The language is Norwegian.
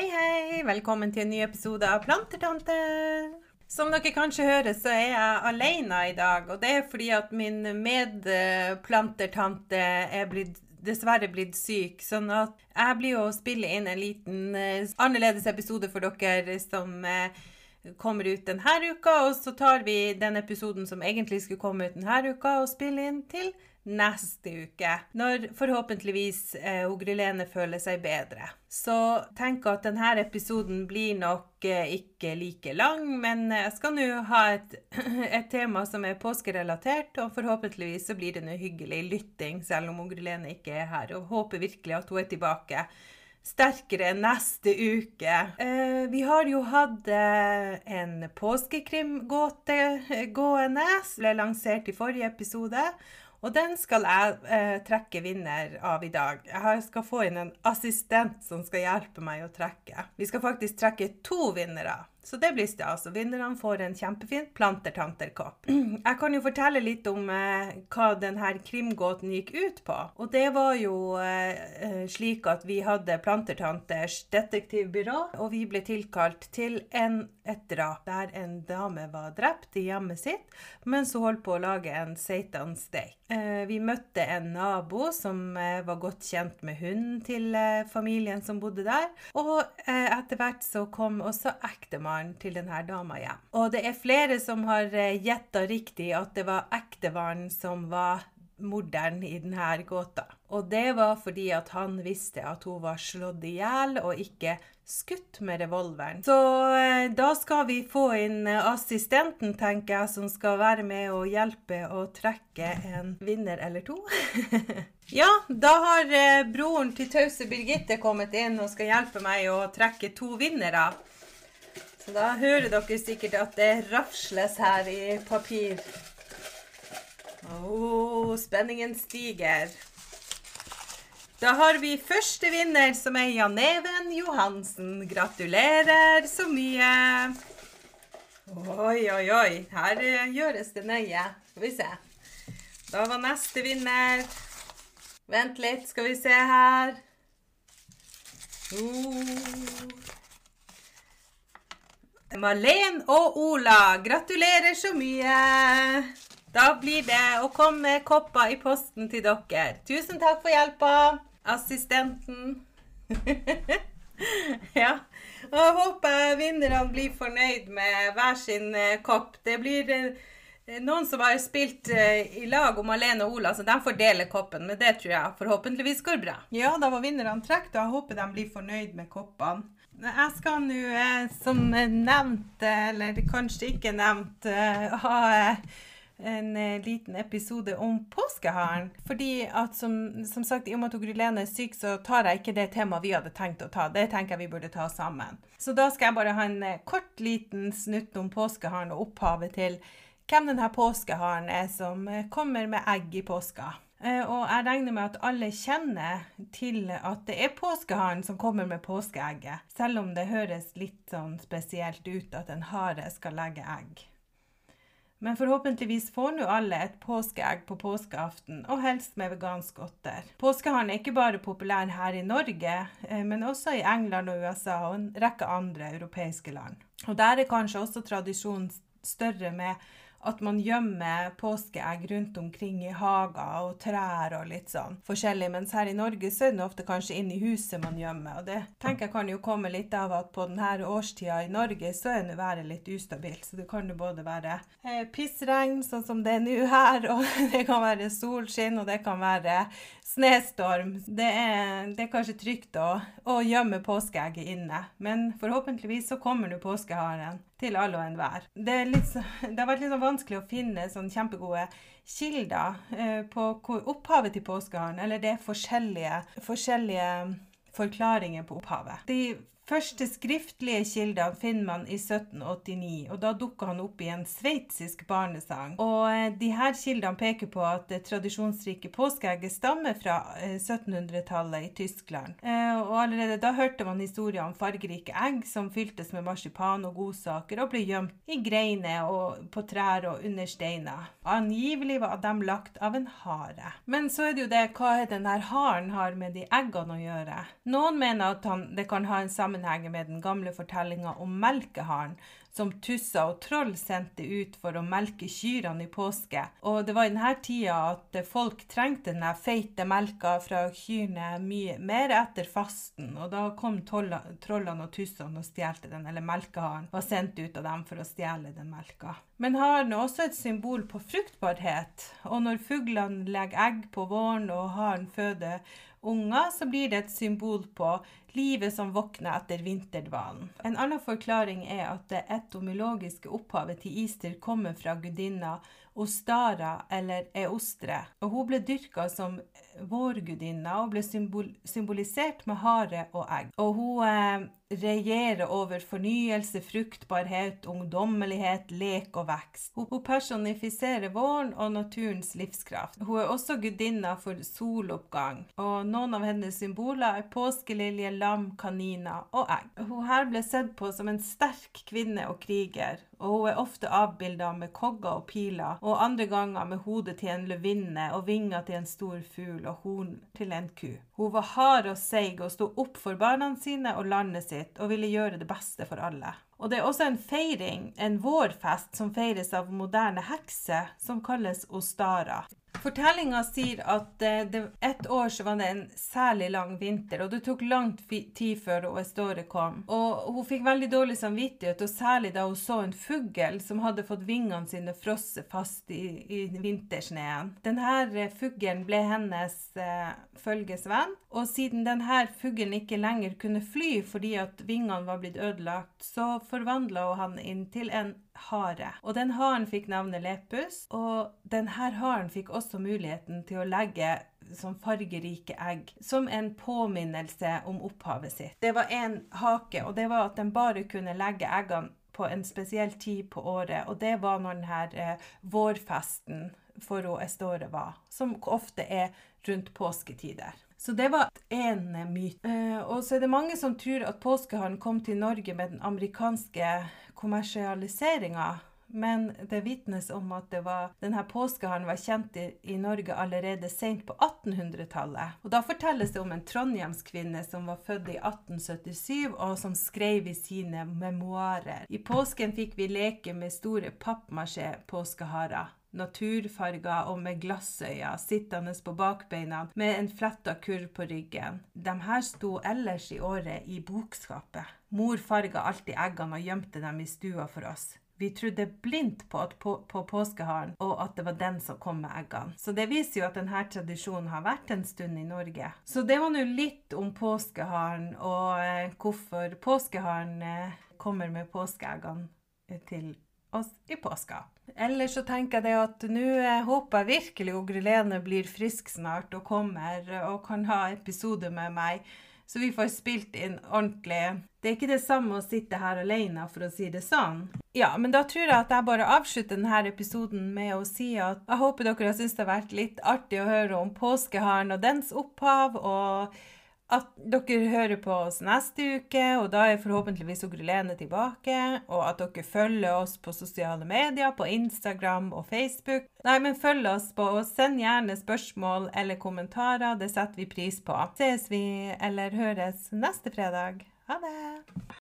Hei, hei! Velkommen til en ny episode av Plantertante. Som dere kanskje hører, så er jeg alene i dag. Og det er fordi at min medplantertante er blitt, dessverre blitt syk. Sånn at jeg blir å spille inn en liten eh, annerledes episode for dere som eh, kommer ut denne uka. Og så tar vi den episoden som egentlig skulle komme ut denne uka, og spiller inn til uke, når forhåpentligvis eh, Ogrelene føler seg bedre. Så tenk at denne episoden blir nok eh, ikke like lang, men jeg skal nå ha et, et, tema som er påskerelatert, og forhåpentligvis så blir det nå hyggelig lytting, selv om Ogrelene ikke er her, og håper virkelig at hun er tilbake sterkere neste uke. Eh, vi har jo hatt eh, en påskekrimgåte gående. Ble lansert i forrige episode. Og den skal jeg eh, trekke vinner av i dag. Jeg skal få inn en assistent som skal hjelpe meg å trekke. Vi skal faktisk trekke to vinnere. Så det blir stas. Og vinnerne får en kjempefin plantertanterkopp. Jeg kan jo fortelle litt om eh, hva denne krimgåten gikk ut på. Og det var jo eh, eh, slik at vi hadde Plantertanters detektivbyrå, og vi ble tilkalt til en, et drap der en dame var drept i hjemmet sitt mens hun holdt på å lage en seitansteik. Eh, vi møtte en nabo som eh, var godt kjent med hunden til eh, familien som bodde der, og etter hvert så kom også ektemann ektemannen til denne dama hjem. Og det er flere som har eh, gjetta riktig at det var ektemannen som var morderen i denne gåta. Og det var fordi at han visste at hun var slått i hjel og ikke skutt med revolveren. Så eh, da skal vi få inn eh, assistenten, tenker jeg, som skal være med og hjelpe å trekke en vinner eller to. ja, da har broren til tause Birgitte kommet inn og skal hjelpe meg å trekke to vinnere. Så da hører dere sikkert at det rafsles her i papir. Oh, spenningen stiger. Da har vi første vinner, som er Jan Even Johansen. Gratulerer så mye. Oi, oi, oi. Her eh, gjøres det nøye. Skal vi se. Da var neste vinner. Vent litt, skal vi se her. Uh. Malen og Ola, gratulerer så mye! Da blir det å komme kopper i posten til dere. Tusen takk for hjelpa, assistenten. ja. Og jeg håper vinnerne blir fornøyd med hver sin eh, kopp. Det blir eh, noen som har spilt eh, i lag om Alene og Ola, så de får dele koppen. Men det tror jeg forhåpentligvis går bra. Ja, da var vinnerne trukket, og jeg håper de blir fornøyd med koppene. Jeg skal nå, eh, som nevnt, eller kanskje ikke nevnt, eh, ha eh, en liten episode om påskeharen. Fordi at som, som sagt, i og med at Grylene er syk, så tar jeg ikke det temaet vi hadde tenkt å ta. Det tenker jeg vi burde ta sammen. Så da skal jeg bare ha en kort, liten snutt om påskeharen og opphavet til hvem denne påskeharen er som kommer med egg i påska. Eh, og jeg regner med at alle kjenner til at det er påskeharen som kommer med påskeegget, selv om det høres litt sånn spesielt ut at en hare skal legge egg. Men forhåpentligvis får nå alle et påskeegg på påskeaften, og helst med vegansk godter. Påskeharen er ikke bare populær her i Norge, eh, men også i England og USA og en rekke andre europeiske land. Og der er kanskje også tradisjonen større med at man gjemmer påskeegg rundt omkring i hager og trær og litt sånn forskjellig. Mens her i Norge så er det ofte kanskje inne i huset man gjemmer. Og det tenker jeg kan jo komme litt av at på denne årstida i Norge så er det været litt ustabilt. Så det kan jo både være eh, pissregn, sånn som det er nå her, og det kan være solskinn, og det kan være Snestorm. Det er, det er kanskje trygt å, å, gjemme påskeegget inne, men forhåpentligvis så kommer nå påskeharen til alle og enhver. Det, litt, det, har vært litt sånn vanskelig å finne sånn kjempegode kilder eh, på hvor opphavet til påskeharen, eller det er forskjellige, forskjellige forklaringer på opphavet. De første skriftlige kilder finner man i 1789, og da dukker han opp i en sveitsisk barnesang. Og eh, de her kildene peker på at det tradisjonsrike påskeegget stammer fra 1700-tallet eh, i Tyskland. Eh, og allerede da hørte man historier om fargerike egg som fyltes med marsipan og godsaker og ble gjemt i greiner og på trær og under steiner. Angivelig var de lagt av en hare. Men så er det jo det hva den her haren har med de eggene å gjøre. Noen mener at han, det kan ha en sammenheng med den gamle fortellinga om melkeharen som tusser og troll sendte ut for å melke kyrne i påske. Og det var i denne tida at folk trengte denne feite melka fra kyrne mye mer etter fasten. Og da kom trollene og tussene og stjelte den, eller melkeharen var sendt ut av dem for å stjele den melka. Men haren er også et symbol på fruktbarhet. Og når fuglene legger egg på våren og haren føder unger, så blir det et symbol på livet som våkner etter vinterdvalen. En annen forklaring er at det etymologiske opphavet til Easter kommer fra gudinna Ostara eller Eostre, og hun ble dyrka som vårgudinna og ble symbol symbolisert med hare og egg. Og hun eh, regjerer over fornyelse, fruktbarhet, ungdommelighet, lek og vekst. Hun personifiserer våren og naturens livskraft. Hun er også gudinna for soloppgang, og noen av hennes symboler er påskelilje, lam, kaniner og egg. Hun her ble sett på som en sterk kvinne og kriger, og hun er ofte avbilda med kogger og piler, og andre ganger med hodet til en løvinne og vinger til en stor fugl og horn til en ku. Hun var hard og seig og sto opp for barna sine og landet sitt og ville gjøre det beste for alle. Og det er også en feiring, en vårfest, som feires av moderne hekser, som kalles ostara. Fortellinga sier at eh, det, et år så var det en særlig lang vinter, og det tok lang tid før Estore kom. Og hun fikk veldig dårlig samvittighet, og særlig da hun så en fugl som hadde fått vingene sine frosset fast i, i vintersneen. Denne eh, fuglen ble hennes eh, følgesvenn, og siden denne fuglen ikke lenger kunne fly fordi at vingene var blitt ødelagt, så forvandla hun han inn til en hare. Og den haren fikk navnet Lepus, og denne haren fikk også muligheten til å legge som fargerike egg, som en påminnelse om opphavet sitt. Det var en hake, og det var at den bare kunne legge eggene på en spesiell tid på året, og det var når denne eh, vårfesten for Estore var, som ofte er rundt påsketider. Så det var én myte. Eh, og så er det mange som tror at påskeharen kom til Norge med den amerikanske kommersialiseringa. Men det vitnes om at denne påskeharen var kjent i, i Norge allerede sent på 1800-tallet. Og Da fortelles det om en trondhjemskvinne som var født i 1877, og som skrev i sine memoarer. I påsken fikk vi leke med store pappmasjé-påskeharer Naturfarger og med glassøyne, sittende på bakbeina med en fletta kurv på ryggen. De her sto ellers i året i bokskapet. Mor farga alltid eggene og gjemte dem i stua for oss. Vi trodde blindt på, på, på påskeharen, og at det var den som kom med eggene. Så det viser jo at denne tradisjonen har vært en stund i Norge. Så det var nå litt om påskeharen, og eh, hvorfor påskeharen eh, kommer med påskeeggene til oss i påska. Ellers så tenker jeg at nå eh, håper jeg virkelig Ogrelene blir frisk snart og kommer og kan ha episode med meg, så vi får spilt inn ordentlig. Det er ikke det samme å sitte her alene, for å si det sånn. Ja, men da tror jeg at jeg bare avslutter denne episoden med å si at jeg håper dere har syntes det har vært litt artig å høre om påskeharen og dens opphav. og at dere hører på oss neste uke, og da er forhåpentligvis Lene tilbake. Og at dere følger oss på sosiale medier, på Instagram og Facebook. Nei, men følg oss på, og send gjerne spørsmål eller kommentarer. Det setter vi pris på. Ses vi eller høres neste fredag. Ha det!